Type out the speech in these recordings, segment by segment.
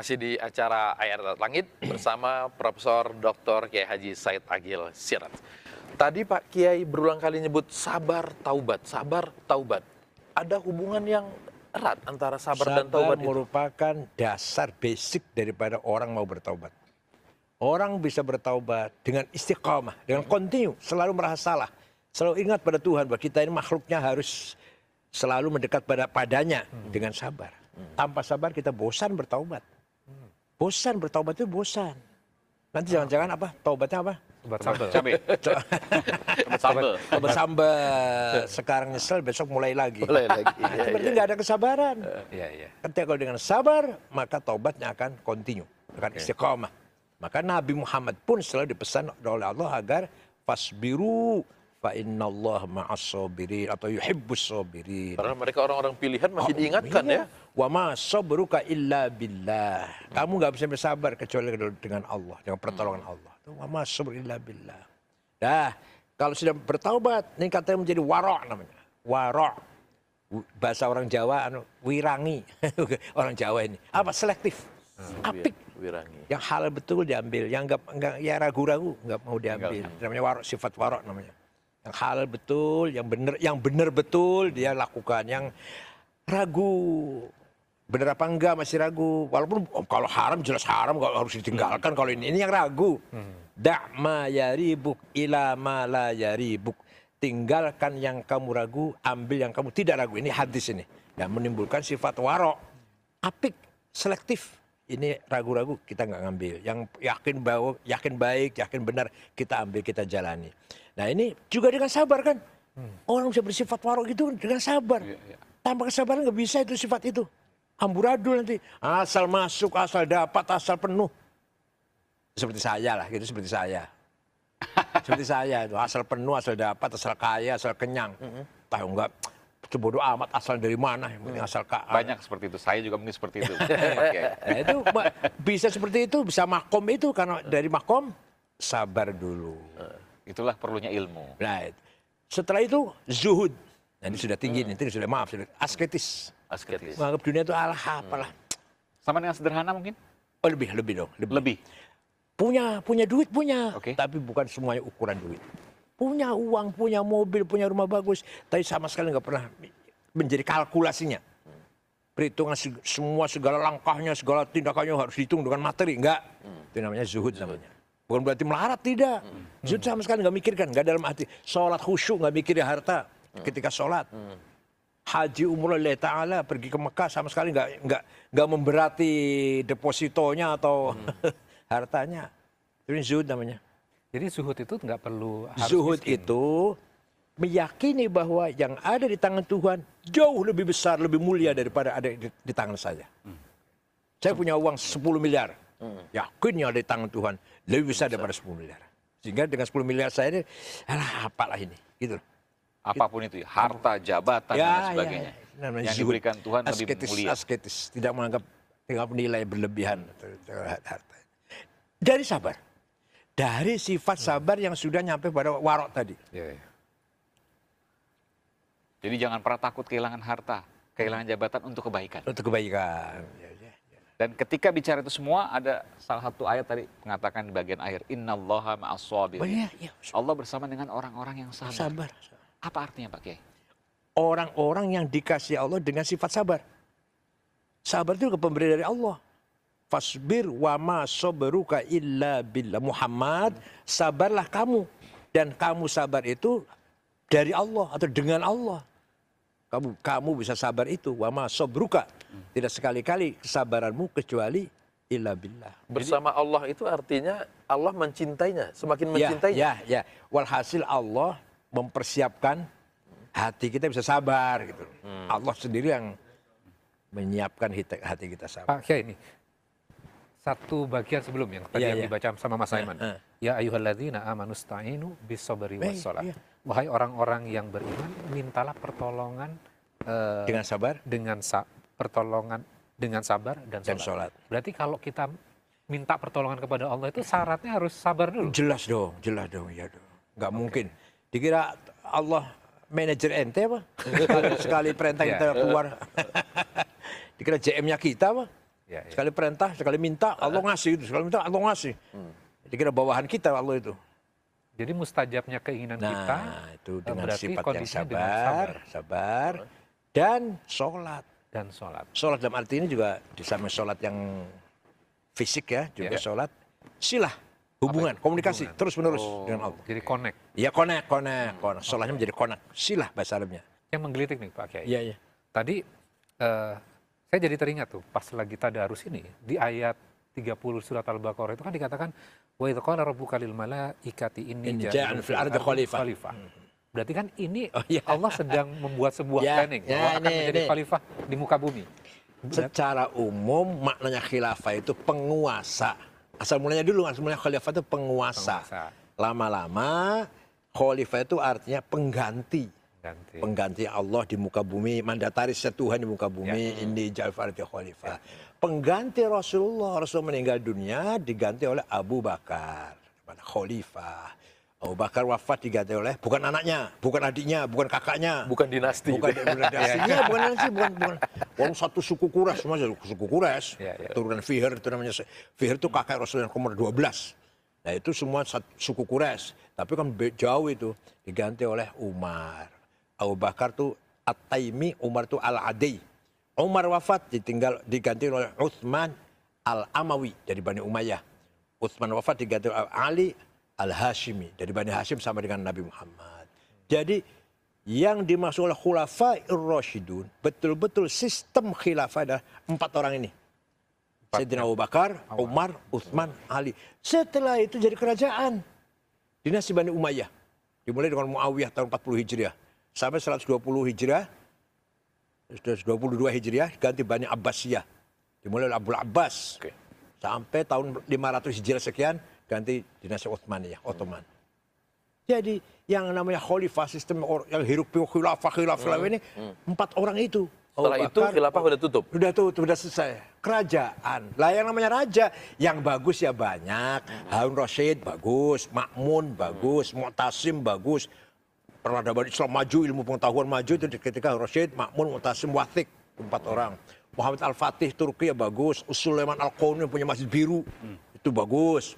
Masih di acara Ayat Langit bersama Profesor Dr. Kiai Haji Said Agil Sirat. Tadi Pak Kiai berulang kali nyebut sabar taubat, sabar taubat. Ada hubungan yang erat antara sabar, dan taubat itu. merupakan dasar basic daripada orang mau bertaubat. Orang bisa bertaubat dengan istiqamah, dengan kontinu, selalu merasa salah. Selalu ingat pada Tuhan bahwa kita ini makhluknya harus selalu mendekat pada padanya dengan sabar. Tanpa sabar kita bosan bertaubat. Bosan bertaubat itu bosan. Nanti jangan-jangan apa? Taubatnya apa? Sambel. Cabe, sambel. Taubat sambat. Sekarang nyesel, besok mulai lagi. Boleh lagi. Itu Iya, berarti nggak ada kesabaran. Iya, iya. Ketika kalau dengan sabar, maka taubatnya akan kontinu, akan istiqamah. Maka Nabi Muhammad pun selalu dipesan oleh Allah agar fasbiru fa innallaha ma'as sabirin atau yuhibbus sabirin. Padahal mereka orang-orang pilihan masih diingatkan ya. Iya. Wa ma sabruka illa billah. Kamu nggak bisa bersabar kecuali dengan Allah, dengan pertolongan Allah. Itu Wa ma sabru illa billah. Dah, kalau sudah bertaubat, ini katanya menjadi warok namanya. Warok. Bahasa orang Jawa anu wirangi. orang Jawa ini. Apa selektif? Apik. Wirangi. Yang halal betul diambil, yang enggak, enggak ya ragu-ragu enggak mau diambil. Namanya warok, sifat warok namanya. Yang halal betul, yang benar, yang benar betul dia lakukan. Yang ragu, benar apa enggak masih ragu. Walaupun oh, kalau haram jelas haram, kalau harus ditinggalkan. Kalau ini ini yang ragu. Da' ma yaribuk ila ma la yaribuk. Tinggalkan yang kamu ragu, ambil yang kamu tidak ragu. Ini hadis ini. Dan menimbulkan sifat warok. Apik, selektif ini ragu-ragu kita nggak ngambil. Yang yakin bahwa yakin baik, yakin benar kita ambil kita jalani. Nah ini juga dengan sabar kan. Orang bisa bersifat warok itu dengan sabar. Tanpa kesabaran nggak bisa itu sifat itu. Amburadul nanti asal masuk, asal dapat, asal penuh. Seperti saya lah, gitu seperti saya. seperti saya itu asal penuh, asal dapat, asal kaya, asal kenyang. Tahu nggak? Sebodoh amat asal dari mana? Yang penting asal ka Banyak seperti itu. Saya juga mungkin seperti itu. Nah, itu bisa seperti itu, bisa makom itu karena dari makom sabar dulu. Itulah perlunya ilmu. Nah, setelah itu zuhud. Nah, ini sudah tinggi nih, ini sudah maaf, sudah asketis. Asketis. Menganggap dunia itu alah apalah. Sama dengan sederhana mungkin? Oh, lebih, lebih dong. Lebih. Lebih. Punya, punya duit punya, Oke. tapi bukan semuanya ukuran duit. Punya uang, punya mobil, punya rumah bagus, tapi sama sekali nggak pernah menjadi kalkulasinya. Perhitungan se- semua segala langkahnya, segala tindakannya harus dihitung dengan materi, enggak. Itu namanya zuhud namanya. Bukan berarti melarat, tidak. Zuhud sama sekali nggak mikirkan, nggak dalam hati. Sholat khusyuk nggak mikirin harta ketika sholat. Haji umroh lillahi ta'ala pergi ke Mekah sama sekali nggak nggak nggak memberati depositonya atau hartanya. Itu zuhud namanya. Jadi zuhud itu nggak perlu harus Zuhud miskin. itu meyakini bahwa yang ada di tangan Tuhan jauh lebih besar, lebih mulia daripada ada di, di tangan saya. Saya punya uang 10 miliar. Yakin yang ada di tangan Tuhan lebih besar daripada 10 miliar. Sehingga dengan 10 miliar saya ini, alah apalah ini. Gitu. Apa pun itu ya. Harta, jabatan, dan sebagainya. Namanya Yang zuhud. diberikan Tuhan lebih asketis, mulia. Asketis, tidak menganggap tidak nilai berlebihan terhadap harta. Dari sabar. Dari sifat sabar yang sudah nyampe pada warok tadi. Iya, iya. Jadi jangan pernah takut kehilangan harta, kehilangan jabatan untuk kebaikan. Untuk kebaikan. Ya, ya. Dan ketika bicara itu semua ada salah satu ayat tadi mengatakan di bagian akhir innallaha ma'as Oh, sabirin. iya, iya. Allah bersama dengan orang-orang yang sabar. Sabar. Apa artinya Pak Kiai? Orang-orang yang dikasih Allah dengan sifat sabar. Sabar itu pemberi dari Allah. Fasbir wa ma sabruka illa billah. Muhammad, sabarlah kamu. Dan kamu sabar itu dari Allah atau dengan Allah. Kamu kamu bisa sabar itu wa ma sabruka. Tidak sekali-kali kesabaranmu kecuali illa billah. Bersama Allah itu artinya Allah mencintainya, semakin Ya, mencintainya. ya, ya. Walhasil Allah mempersiapkan hati kita bisa sabar gitu. Allah sendiri yang menyiapkan hati, hati kita sabar. Pak Kiai ini satu bagian sebelum yang tadi Iya, yang iya. dibaca sama Mas Aiman. eh. Ya ayyuhalladzina amanu sta'inu bis-sabri Eh, was-shalah. iya. Wahai orang-orang yang beriman, mintalah pertolongan eh, Dengan sabar dengan sa- pertolongan dengan sabar dan dan sholat. sholat. Berarti kalau kita minta pertolongan kepada Allah itu syaratnya harus sabar dulu. Jelas dong, jelas dong, ya dong. Nggak mungkin. Dikira Allah manajer ente apa? Sekali, sekali perintah Iya. kita keluar. Dikira JM-nya kita apa? Ya, ya. Sekali perintah, sekali minta, Allah ngasih. Sekali minta, Allah ngasih. Jadi kira bawahan kita Allah itu. Jadi mustajabnya keinginan Nah, kita itu eh, dengan berarti sifat yang dengan sabar, sabar, dan sholat. dan sholat. Sholat dalam arti ini juga di samping sholat yang fisik ya, juga Ya. sholat silah, hubungan, komunikasi terus menerus dengan Allah. Jadi connect. Ya connect, connect, connect. Sholatnya menjadi connect, silah bahasa Arabnya. Yang menggelitik nih Pak Kiai. Iya, iya. Tadi eh, saya jadi teringat tuh pas lagi tadarus ini di ayat 30 surat Al-Baqarah itu kan dikatakan wa idz qala rabbuka lil malaikati inni ja'ilun fil ardi khalifah." Berarti kan ini Oh, iya. Allah sedang membuat sebuah Ya, planning ya, bahwa akan ini, menjadi ini. khalifah di muka bumi. Secara umum maknanya khilafah itu penguasa. Asal mulanya dulu, asal mulanya khalifah itu. Penguasa. Lama-lama khalifah itu artinya pengganti. Ganti. Pengganti Allah di muka bumi, mandatarisnya Tuhan di muka bumi, ini Ja'far khalifah. Pengganti Rasulullah, Rasul meninggal dunia diganti oleh Abu Bakar, khalifah. Abu Bakar wafat diganti oleh bukan anaknya, bukan adiknya, bukan kakaknya, Bukan dinasti. bukan itu. bukan dinastinya, bukan dinasti, bukan bukan. Orang satu suku Quraisy semua jadi suku Quraisy. Ya, ya. Turunan Fihr itu namanya. Fihr itu kakak Rasul yang nomor 12. Nah itu semua suku Quraisy. Tapi kan jauh itu diganti oleh Umar. Abu Bakar tuh At-Taimi, Umar tuh Al-Adi. Umar wafat ditinggal diganti oleh Utsman Al-Amawi dari Bani Umayyah. Utsman wafat diganti oleh Ali Al-Hashimi dari Bani Hashim sama dengan Nabi Muhammad. Jadi yang dimaksud oleh khulafa Rasyidun betul-betul sistem khilafah adalah empat orang ini. Sayyidina Abu Bakar, Umar, Utsman, Ali. Setelah itu jadi kerajaan. Dinasti Bani Umayyah. Dimulai dengan Muawiyah tahun 40 Hijriah. Sampai 120 Hijriah. 22 Hijriah ganti Bani Abbasiyah. Dimulai oleh Abdul Abbas. Oke. Sampai tahun 500 Hijriah sekian ganti dinasti Utsmaniyah, Ottoman. Jadi yang namanya khalifah sistem yang hirup pikuk khilafah khilafah ini empat orang itu. Abu Setelah itu Bakar, khilafah udah tutup. Udah tuh, udah selesai. Kerajaan. Lah yang namanya raja, yang bagus ya banyak. Harun Rashid bagus, Makmun bagus, Mu'tasim bagus. Peradaban Islam maju, ilmu pengetahuan maju itu ketika Rashid, Makmun, Mu'tasim, Wathik. Empat orang. Muhammad Al-Fatih Turki ya bagus. Sulaiman Al-Qauni yang punya masjid biru. Itu bagus.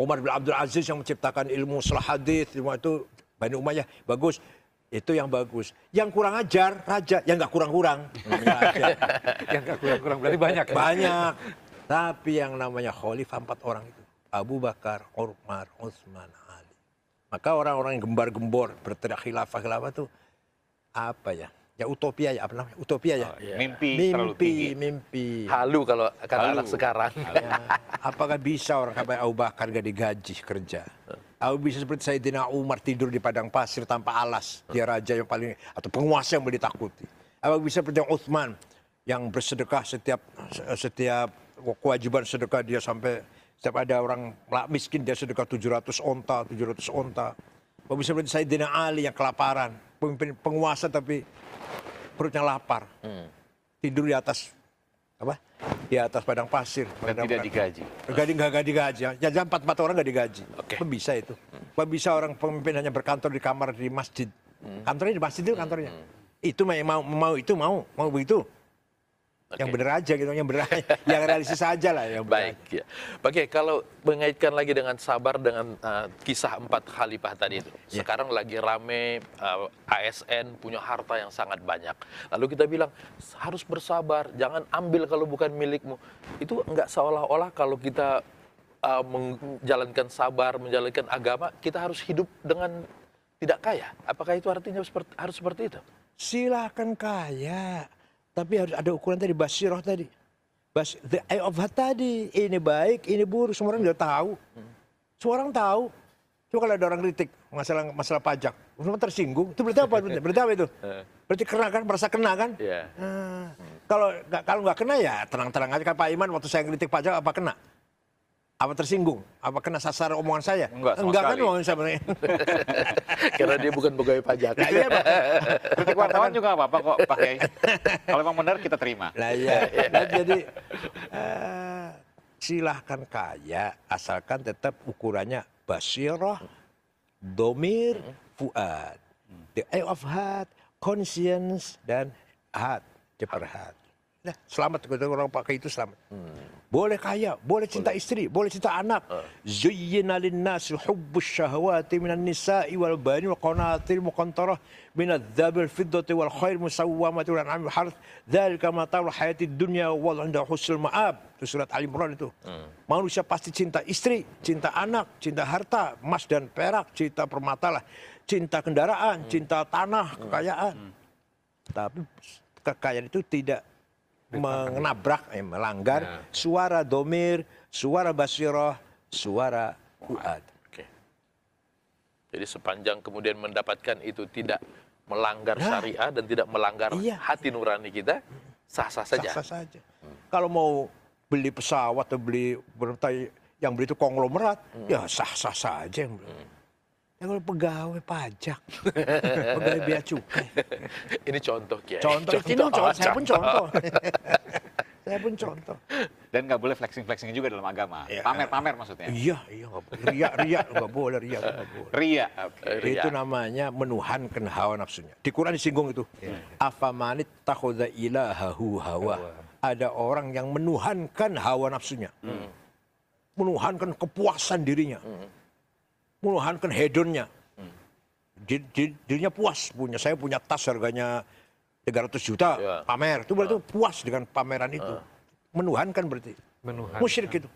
Umar bin Abdul Aziz yang menciptakan ilmu salah hadis, ilmu itu Bani Umayyah bagus. Itu yang bagus. Yang kurang ajar, raja. Yang nggak kurang-kurang. Yang gak kurang-kurang berarti banyak ya. Banyak. Tapi yang namanya khalifah empat orang itu. Abu Bakar, Umar, Utsman. Maka orang-orang yang gembar-gembor berteriak khilafah khilafah itu apa ya? Ya utopia ya apa namanya? Utopia ya. Mimpi, terlalu tinggi. mimpi, mimpi. Halu kalau kata Halu. anak sekarang. Ya, apakah bisa orang kayak Abu Bakar gak digaji kerja? Aku bisa seperti Sayyidina Umar tidur di padang pasir tanpa alas. Dia raja yang paling atau penguasa yang boleh ditakuti. Apa bisa seperti Uthman yang bersedekah setiap setiap kewajiban sedekah dia sampai setiap ada orang miskin dia sedekah 700 onta, 700 onta. Apa bisa seperti Sayyidina Ali yang kelaparan, pemimpin penguasa tapi perutnya lapar. Tidur di atas apa? Di atas padang pasir. Dan Padang- tidak digaji. Gaji nggak gaji gaji. Ya jangan empat empat orang nggak digaji. Oke. Apa bisa itu? Apa bisa orang pemimpin hanya berkantor di kamar di masjid? Kantornya di masjid itu kantornya. Itu mau mau mau itu mau mau begitu. Yang Oke. bener aja gitu, yang bener yang realistis aja lah yang. Baik ya. Oke, kalau mengaitkan lagi dengan sabar dengan uh, kisah empat khalifah tadi itu. Ya. Sekarang lagi rame uh, ASN punya harta yang sangat banyak. Lalu kita bilang harus bersabar, jangan ambil kalau bukan milikmu. Itu enggak seolah-olah kalau kita uh, menjalankan sabar, menjalankan agama, kita harus hidup dengan tidak kaya. Apakah itu artinya seperti, harus seperti itu? Silakan kaya, tapi harus ada ukuran tadi basiroh tadi. Bas, the eye of heart tadi, ini baik, ini buruk, semua orang udah tahu. Semua orang tahu. Coba kalau ada orang kritik masalah masalah pajak, semua tersinggung. Itu berarti apa? Berarti apa itu? Berarti kena kan, merasa kena kan? Iya. Nah, kalau nggak kalau nggak kena ya tenang-tenang aja kan Pak Iman waktu saya kritik pajak apa kena? Apa tersinggung? Apa kena sasar omongan saya? Enggak, sama Enggak kan omongan saya bener. Karena dia bukan pegawai pajak. Nah, iya, Pak. Kritik wartawan juga apa-apa kok, Pak Kiai. Kalau memang benar kita terima. Lah iya. Nah, jadi eh, silahkan kaya asalkan tetap ukurannya basirah, domir, fuad. The eye of heart, conscience dan heart, ceper heart. Nah, selamat orang pakai itu selamat. Boleh kaya, boleh cinta istri, boleh cinta anak. Zuyyina lin-nasi hubbus syahawati minan nisa'i wal bani wal qanatir muqantarah min adh-dhahabi wal fiddati wal khair musawwamati wal an'ami wal harth. Dzalika mata'ul hayatid dunya wal 'inda husnul ma'ab. Itu surat Ali Imran itu. Manusia pasti cinta istri, cinta anak, cinta harta, emas dan perak, cinta permata lah. Cinta kendaraan, cinta tanah, kekayaan. Tapi kekayaan itu tidak menabrak, eh, melanggar suara domir, suara basiroh, suara fuad. Oke. Jadi sepanjang kemudian mendapatkan itu tidak melanggar Nah. syariah dan tidak melanggar Iya. hati nurani kita, sah-sah saja. Sah-sah saja. Kalau mau beli pesawat atau beli yang beli itu konglomerat, ya sah-sah saja. beli. Ya kalau pegawai pajak, pegawai bea cukai. Ini contoh Kiai. Contoh, ini Oh, contoh, saya pun contoh. saya pun contoh. Dan nggak boleh flexing-flexing juga dalam agama. Iya. Pamer-pamer maksudnya. Iya, iya nggak boleh. Riak, riak nggak boleh, riak nggak boleh. Ria. Oke. Eh, ria. Itu namanya menuhankan hawa nafsunya. Di Quran disinggung itu. Afamanit takhudha ilahahu hawa. Ada orang yang menuhankan hawa nafsunya. Menuhankan kepuasan dirinya. Menuhankan hedonnya. Di- di- dirinya puas punya. Saya punya tas harganya 300 juta. Ya. Pamer. Itu berarti puas dengan pameran itu. Menuhankan berarti. Menuhan. Musyrik itu.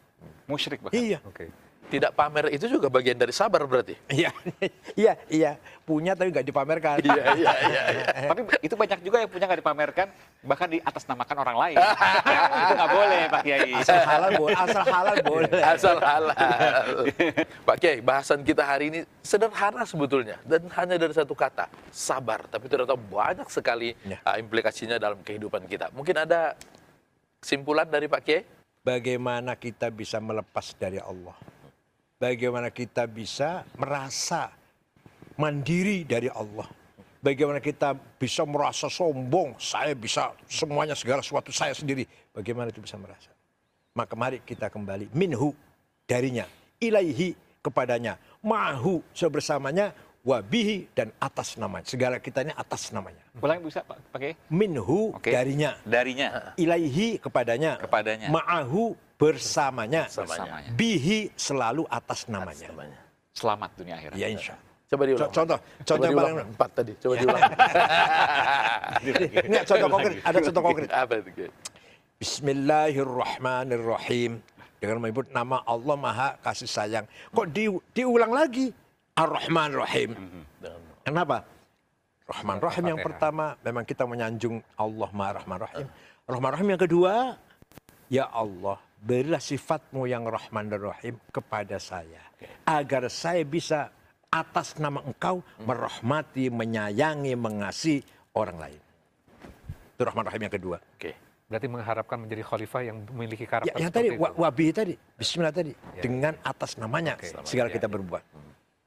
Musyrik bahkan. Iya. Oke. Tidak pamer itu juga bagian dari sabar berarti. Iya, iya, iya. Punya tapi nggak dipamerkan. Iya, iya, iya. iya. Tapi itu banyak juga yang punya nggak dipamerkan, bahkan di atas namakan orang lain. itu nggak boleh Pak Kiai. Asal halal boleh, asal halal boleh. Asal halal. Pak Kiai, bahasan kita hari ini sederhana sebetulnya dan hanya dari satu kata, sabar. Tapi ternyata banyak sekali Ya. uh, implikasinya dalam kehidupan kita. Mungkin ada kesimpulan dari Pak Kiai? Bagaimana kita bisa melepas dari Allah? Bagaimana kita bisa merasa mandiri dari Allah? Bagaimana kita bisa merasa sombong, saya bisa semuanya segala sesuatu saya sendiri. Bagaimana itu bisa merasa? Maka mari kita kembali minhu darinya, ilaihi kepadanya, mahu sebersamanya, wabihi dan atas namanya. Segala kita ini atas namanya. Ulangi bisa Pak Pak Kiai? Minhu Oke. darinya, Darinya. ilaihi kepadanya, Kepadanya. ma'ahu bersamanya, Bersamanya. bihi selalu atas namanya. Namanya. Selamat dunia akhirat. Ya insya Allah. Coba diulang. Co- contoh, Coba contoh yang diulang. paling- empat tadi. Coba diulang. Ini contoh konkret, ada contoh konkret. Apa itu? Kiai? Bismillahirrahmanirrahim. Dengan menyebut nama Allah Maha Kasih Sayang. Kok di, diulang lagi? Ar-Rahman Rahim. Kenapa? Rahman Rahim yang pertama, memang kita menyanjung Allah Maha Rahman Rahim. Rahman Rahim yang kedua, Ya Allah, berilah sifatmu yang Rahman dan Rahim kepada saya. Agar saya bisa atas nama engkau merahmati, menyayangi, mengasihi orang lain. Itu Rahman Rahim yang kedua. Oke. Berarti mengharapkan menjadi khalifah yang memiliki Ya, karakter yang tadi, itu. wabi tadi, bismillah tadi. Ya. Dengan atas namanya, Oke. segala Ya, kita berbuat.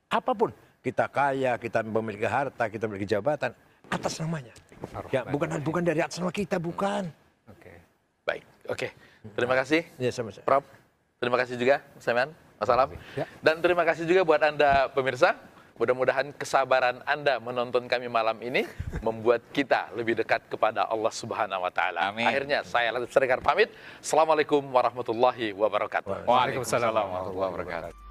Apa pun, kita kaya, kita memiliki harta, kita memiliki jabatan, atas namanya. Ya, bukan bukan dari atas nama kita, bukan. Oke. Baik. Oke. Terima kasih. Ya, sama-sama. Prof, terima kasih juga, Mas Eman, Mas Alam. Ya. Dan terima kasih juga buat Anda pemirsa. Mudah-mudahan kesabaran Anda menonton kami malam ini membuat kita lebih dekat kepada Allah Subhanahu wa taala. Amin. Akhirnya saya Latif Serikar pamit. Assalamualaikum warahmatullahi wabarakatuh. Waalaikumsalam warahmatullahi wabarakatuh.